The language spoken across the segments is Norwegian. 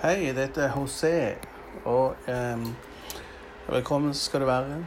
Hei, dette er José, og eh, velkommen skal du være.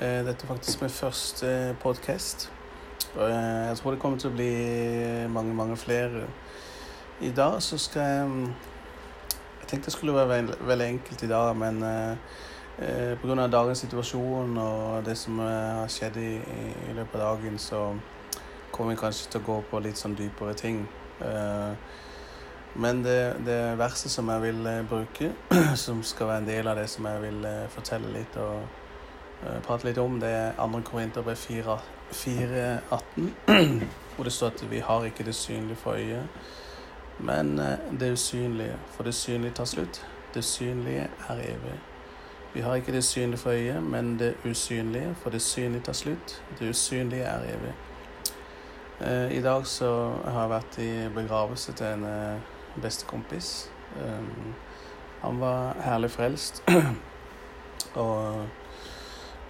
Eh, dette er faktisk min første podkast. Og eh, jeg tror det kommer til å bli mange, mange flere. I dag så skal jeg Jeg tenkte det skulle være veldig, veldig enkelt i dag, men eh, eh pga. dagens situasjon og det som eh, har skjedd i, i, løpet av dagen, så kommer vi kanskje til å gå på litt sånn dypere ting. Eh, men det, det, verset som jeg vil uh, bruke, som skal være en del av det som jeg vil uh, fortelle litt og uh, prate litt om, det er 2. Korinterbrev 4.18, hvor det står at vi har ikke det synlige for øyet, men det usynlige. For det synlige tar slutt. Det synlige er evig. Vi har ikke det synlige for øyet, men det usynlige. For det synlige tar slutt. Det usynlige er evig. I dag så har jeg vært i begravelse til en bestekompis. Um, han var herlig frelst og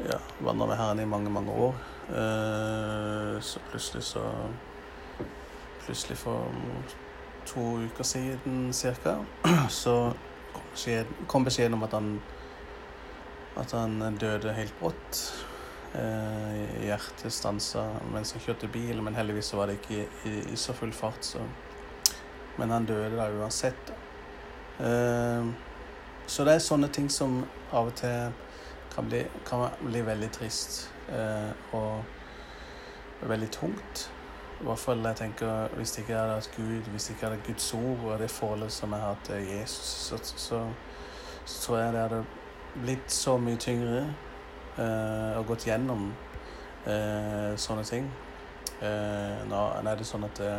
ja, vandra med Herren i mange, mange år. Uh, så plutselig så Plutselig for to uker siden ca. så kom beskjeden, om at han at han døde helt brått. Eh, hjertet stansa mens han kjørte bil, men heldigvis var det ikke i, i, i så full fart. så men han døde da uansett. Uh, så det er sånne ting som av og til kan bli, kan bli veldig trist uh, og veldig tungt. I hvert fall jeg tenker hvis det ikke hadde hatt Gud, hvis det ikke hadde Guds ord og det forholdet som jeg har til Jesus, så, så, så, tror jeg det hadde blitt så mye tyngre uh, og gått gjennom uh, sånne ting. Uh, nå er det sånn at det,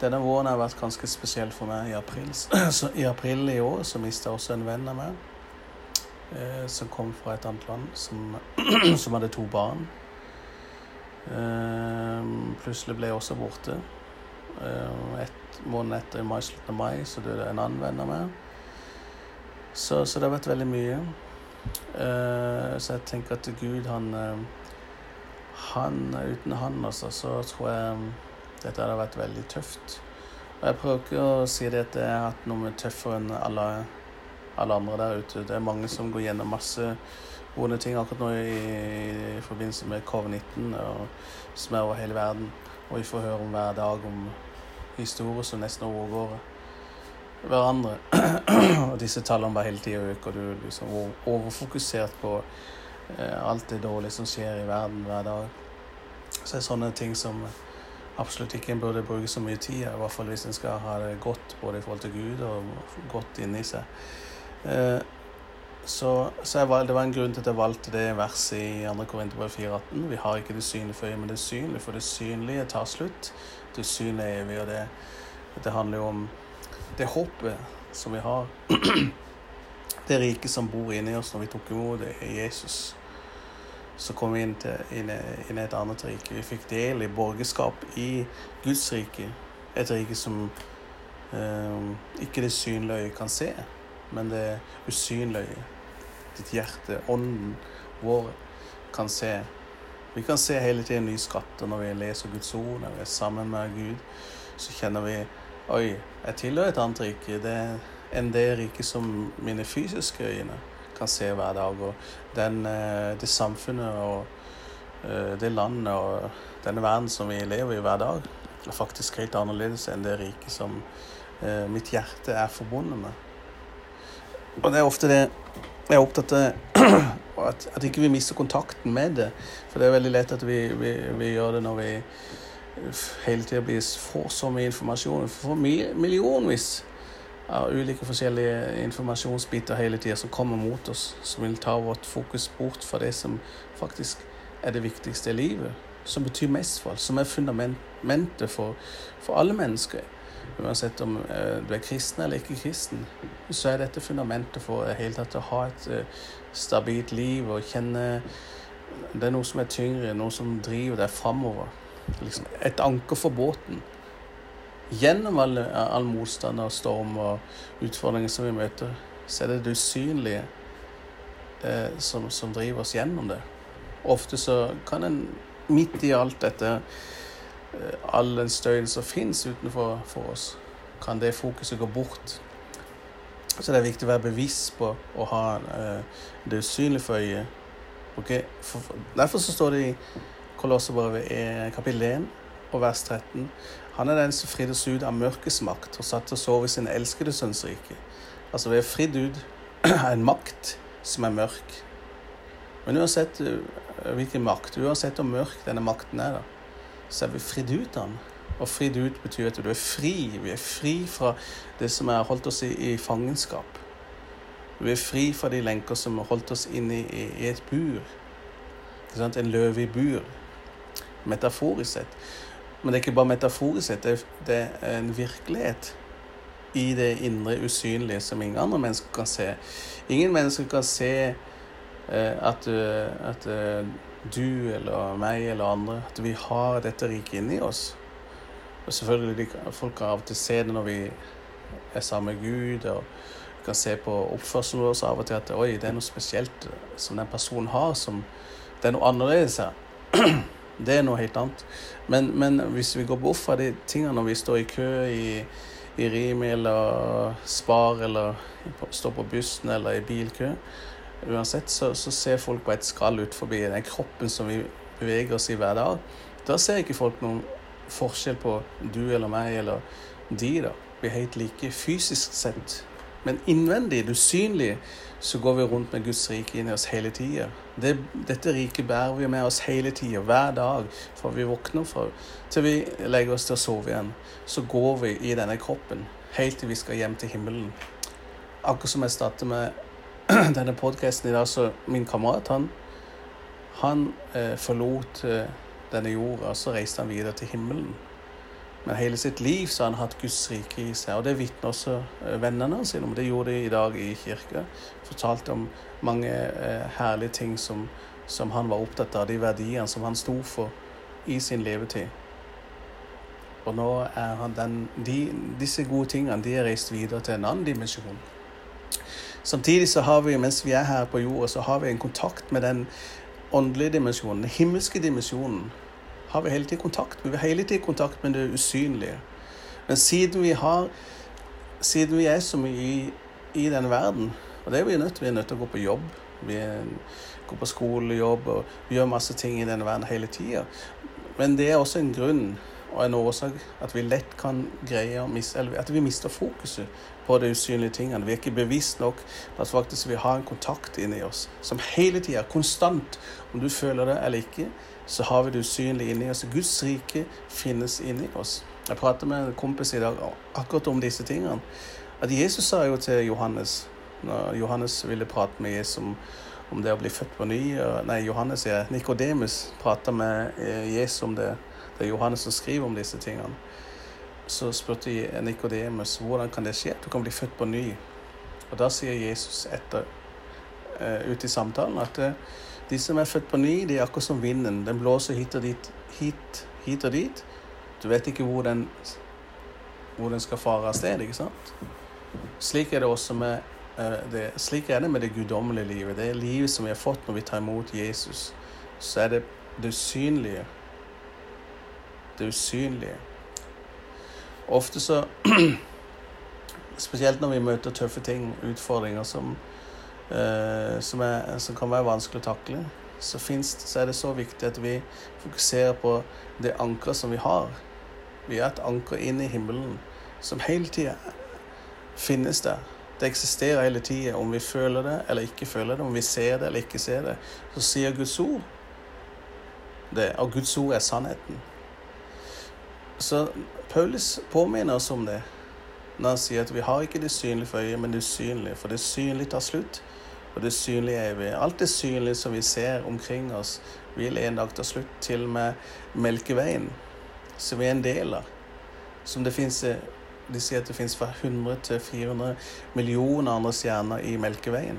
denne våren har vært ganske spesiell for meg i april. Så I april i år så mista jeg også en venn av meg. Eh, som kom fra et annet land, som, som hadde to barn. Eh, plutselig ble jeg også borte. Eh, et måned etter, i mai, slutten av mai, så døde en annen venn av meg. Så, så det har vært veldig mye. Eh, så jeg tenker at Gud, han, eh, han Uten han, altså, så tror jeg dette hadde vært veldig tøft. Og jeg prøver ikke å si det at jeg har hatt noe tøffere enn alle, alle, andre der ute. Det er mange som går gjennom masse vonde ting akkurat nå i, i forbindelse med covid-19 som er over hele verden. Og vi får høre om hver dag om historier som nesten overgår hverandre. og disse tallene bare hele tida øker. Du er liksom overfokusert på eh, alt det dårlige som skjer i verden hver dag. Så det er sånne ting som absolutt ikke en burde bruke så mye tid, i hvert fall hvis en skal ha det godt både i forhold til Gud og godt inni seg. Eh, så, så valg, det var en grunn til at jeg valgte det verset i 2. Korinterbrev 4,18. Vi har ikke det synlige for øyet, men det synlige, for det synlige tar slutt. Det synlige er evig, og det, det handler jo om det håpet som vi har. Det riket som bor inni oss når vi tok imot det, er Jesus så kom vi inn, til, inn, inn, i et annet rike. Vi fikk del i borgerskap i Guds rike. Et rike som eh, ikke det synlige øyet kan se, men det usynlige Ditt hjerte, ånden vår, kan se. Vi kan se hele tiden nye skatter når vi leser Guds ord, når vi er sammen med Gud. Så kjenner vi Oi, jeg tilhører et annet rike det, enn det riket som mine fysiske øyne kan se hver dag. Og den, eh, det samfunnet og eh, det landet og denne verden som vi lever i hver dag, er faktisk helt annerledes enn det riket som eh, mitt hjerte er forbundet med. Og det er ofte det jeg er opptatt av at, at ikke vi mister kontakten med det. For det er veldig lett at vi, vi, vi gjør det når vi hele tida får så mye informasjon. Vi får millionvis av ulike forskjellige informasjonsbiter hele tida som kommer mot oss, som vil ta vårt fokus bort fra det som faktisk er det viktigste i livet. Som betyr mest for oss, som er fundamentet for, for alle mennesker. Uansett om eh, du er kristen eller ikke kristen, så er dette fundamentet for hele tatt å ha et uh, stabilt liv og kjenne Det er noe som er tyngre, noe som driver deg framover. Liksom et anker for båten gjennom all, all motstand og storm og utfordringer som vi møter, så er det det usynlige eh, som, som, driver oss gjennom det. Ofte så kan en midt i alt dette, eh, all den støyen som fins utenfor for oss, kan det fokuset gå bort Så det er viktig å være bevisst på å ha eh, det usynlige for øyet. Okay? For, for, derfor så står det i Kolosserbrevet kapittel 1 og vers 13 Han er den som fridde oss ut av mørkets makt og satte oss over i sin elskede sønns rike. Altså vi er fridd ut av en makt som er mørk. Men uansett uh, hvilken makt, uansett hvor mørk denne makten er, da, så er vi fridd ut av den. Og fridd ut betyr at du er fri. Vi er fri fra det som har holdt oss i, i fangenskap. Vi er fri fra de lenker som har holdt oss inne i, i et bur. En løve i bur. Metaforisk sett. Men det er ikke bare metaforisk sett, det, er en virkelighet i det indre usynlige som ingen andre mennesker kan se. Ingen mennesker kan se eh, at, at, eh, du eller meg eller andre At vi har dette riket inni oss. Og selvfølgelig folk kan av og til se det når vi er sammen med Gud. og kan se på oppførselen vår av og til at oi, det er noe spesielt som den personen har, som det er noe annerledes her. Det er noe helt annet. Men, men hvis vi går bort fra de tingene når vi står i kø i, i Rimi eller Spar eller står på bussen eller i bilkø Uansett så, så ser folk på et skall ut forbi den kroppen som vi beveger oss i hver dag. Da ser ikke folk noen forskjell på du eller meg eller de, da. Vi er helt like fysisk sett. Men innvendig, usynlig, så går vi rundt med Guds rike inni oss hele tida. Det, dette riket bærer vi med oss hele tida, hver dag, fra vi våkner fra, til vi legger oss til å sove igjen. Så går vi i denne kroppen helt til vi skal hjem til himmelen. Akkurat som jeg startet med denne podkasten i dag, så min kamerat, han, han eh, forlot eh, denne jorda, så reiste han videre til himmelen. Men hele sitt liv så har han hatt Guds rike i seg, og det vitner også eh, vennene sine om. Det gjorde de i dag i kirka. Fortalte om mange eh, herlige ting som, som, han var opptatt av, de verdiene som han sto for i sin levetid. Og nå er han den, de, disse gode tingene de er reist videre til en annen dimensjon. Samtidig så har vi, mens vi er her på jorda, så har vi en kontakt med den åndelige dimensjonen, den himmelske dimensjonen, har vi hele tiden kontakt med. Vi har hele tiden kontakt med det usynlige. Men siden vi har Siden vi er så mye i, i denne verden, og det er vi nødt til, vi er nødt til å gå på jobb, vi er, går på skolejobb og vi gjør masse ting i denne verden hele tida. Men det er også en grunn og en årsak at vi lett kan greie å miste Eller at vi mister fokuset på de usynlige tingene. Vi er ikke bevisst nok på at faktisk vi har en kontakt inni oss som hele tida, konstant, om du føler det eller ikke, så har vi det usynlige inni oss. Guds rike finnes inni oss. Jeg prater med en kompis i dag akkurat om disse tingene. At Jesus sa jo til Johannes, når Johannes ville prate med Jesus om, om det å bli født på ny Nei, Johannes sier Nikodemus prater med eh, Jesus om det. Det er Johannes som skriver om disse tingene. Så spurte Nikodemus hvordan kan det skje. Du kan bli født på ny. Og da sier Jesus etter uh, ut i samtalen at uh, de som er født på ny, de er akkurat som vinden. Den blåser hit og dit, hit, hit og dit. Du vet ikke hvor den, hvor den skal fare av sted, ikke sant? Slik er det også med uh, det, slik er det med det guddommelige livet. Det er livet som vi har fått når vi tar imot Jesus. Så er det det usynlige det usynlige. Ofte så Spesielt når vi møter tøffe ting, utfordringer som, eh, som, er, som kan være vanskelig å takle, så, finnes, så, er det så viktig at vi fokuserer på det ankeret som vi har. Vi er et anker inn i himmelen som hele tida finnes der. Det eksisterer hele tida, om vi føler det eller ikke føler det, om vi ser det eller ikke ser det. Så sier Guds ord det, og Guds ord er sannheten. Så Paulus påminner oss om det når han sier at vi har ikke det synlige for øyet, men det usynlige. For det synlige tar slutt, og det synlige er evig. Alt det synlige som vi ser omkring oss, vil en dag ta slutt. Til og med Melkeveien, som vi er en del av. Som det finnes, De sier at det finnes fra 100 til 400 millioner andre stjerner i Melkeveien.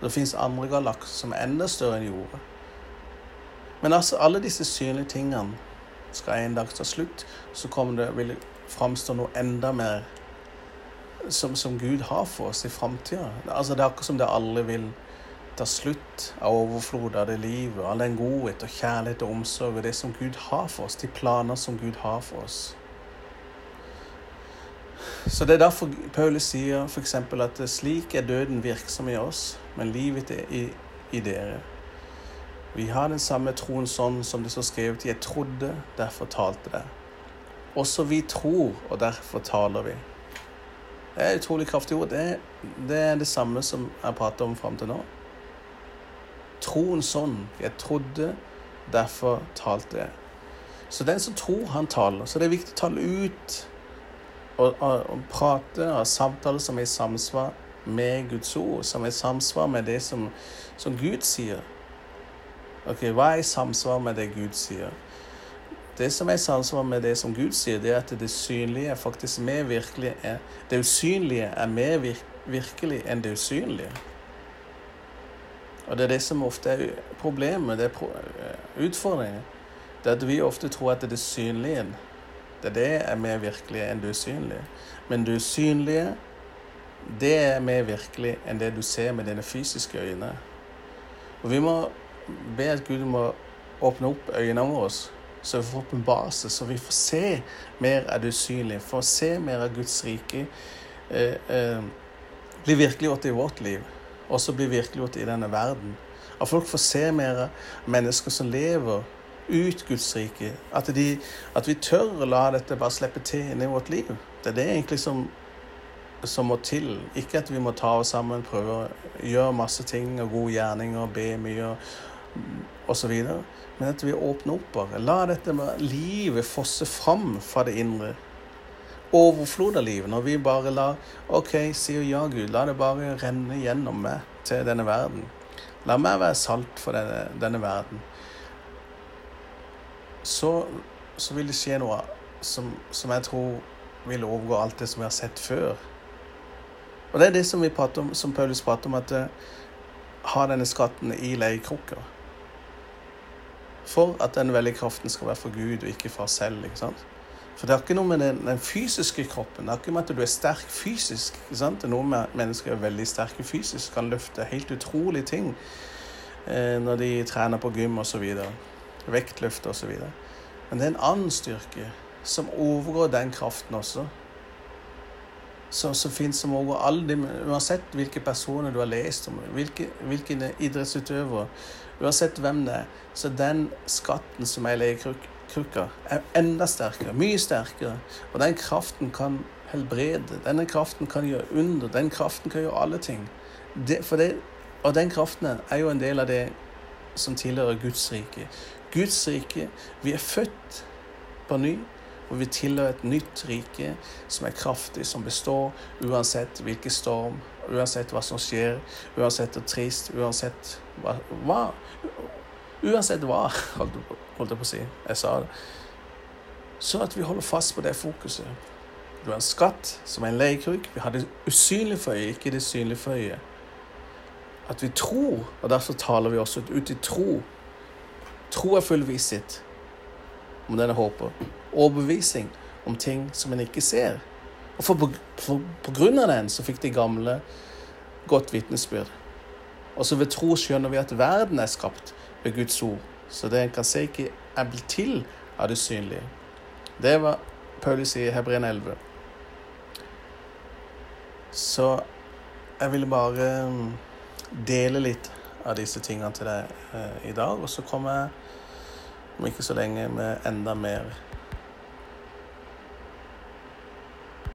Det finnes andre galakser som er enda større enn jorda. Men altså, alle disse synlige tingene skal en dag ta slutt, så kommer det, vil framstå noe enda mer som, som Gud har for oss i framtida. Altså, det er akkurat som det aldri vil ta slutt av overflod av det livet, all den godhet og kjærlighet og omsorg og det som Gud har for oss, de planer som Gud har for oss. Så det er derfor Paulus sier f.eks. at slik er døden virksom i oss, men livet er i, i dere. Vi har den samme troen sånn som det står skrevet 'Jeg trodde, derfor talte det'. Også vi tror, og derfor taler vi. Det er utrolig kraftig ord. Det, det er det samme som jeg prater om fram til nå. Troen sånn. Jeg trodde, derfor talte jeg. Så den som tror, han taler. Så det er viktig å tale ut og, og, og prate og samtale som er i samsvar med Guds ord, som er i samsvar med det som, som Gud sier. Ok, Hva er i samsvar med det Gud sier? Det som er i samsvar med det som Gud sier, det er at det synlige faktisk mer virkelig er, Det usynlige er mer vir virkelig enn det usynlige. Og det er det som ofte er problemet, det er eh, utfordringen. Det er at vi ofte tror at det er synlige det, det er mer virkelig enn det usynlige. Men det usynlige, det er mer virkelig enn det du ser med dine fysiske øyne. Og vi må be at Gud må åpne opp øynene våre, så vi får opp en base, så vi får se mer av det usynlige, får se mer av Guds rike eh, eh, bli virkeliggjort i vårt liv, også bli virkeliggjort i denne verden. At folk får se mer av mennesker som lever ut Guds rike. At, de, at, vi tør å la dette bare slippe til inn i vårt liv. Det er det egentlig som, som må til. Ikke at vi må ta oss sammen, prøve å gjøre masse ting og gode gjerninger, be mye osv. Men at vi åpner opp bare. La dette med livet fosse fram fra det indre. Overflod av livet. Når vi bare lar OK, sier ja, Gud. La det bare renne gjennom meg til denne verden. La meg være salt for denne, denne verden så, så, vil det skje noe som, som, jeg tror vil overgå alt det som vi har sett før. Og det er det som, vi om, som Paulus prater om, at uh, ha denne skatten i leirkrukker. For at den veldige kraften skal være for Gud og ikke for oss selv. ikke sant? For det har ikke noe med den, den, fysiske kroppen Det har ikke med at du er sterk fysisk. ikke sant? Det er noe med mennesker er veldig sterke fysisk, kan løfte helt utrolige ting eh, når de trener på gym osv vektløft osv. Men det er en annen styrke som overgår den kraften også. Som, som finnes som overgår alle de, Uansett hvilke personer du har lest om, hvilke, hvilke idrettsutøvere, uansett hvem det er, så den skatten som er i legekrukka, er enda sterkere. Mye sterkere. Og den kraften kan helbrede. Denne kraften kan gjøre under. Den kraften kan gjøre alle ting. Det, det, og den kraften er jo en del av det som tilhører Guds rike. Guds rike. Vi er født på ny, og vi tilhører et nytt rike som er kraftig, som består uansett hvilken storm, uansett hva som skjer, uansett hvor trist, uansett hva, hva Uansett hva, holdt jeg på å si. Jeg sa det. Så at vi holder fast på det fokuset. Du har en skatt som er en leiekruk. Vi har det usynlige for øyet, ikke det synlige for øyet. At vi tror, og derfor taler vi også ut i tro Tro er full visshet om denne håper. Overbevisning om ting som en ikke ser. Og for, for, på grunn av den så fikk de gamle godt vitnesbyrd. Og så ved tro skjønner vi at verden er skapt ved Guds ord. Så det en kan se, ikke er blitt til av det synlige. Det var Paulus i Hebren 11. Så jeg ville bare mm, dele litt av disse tingene til deg eh, i dag. Og så kommer jeg om ikke så lenge med enda mer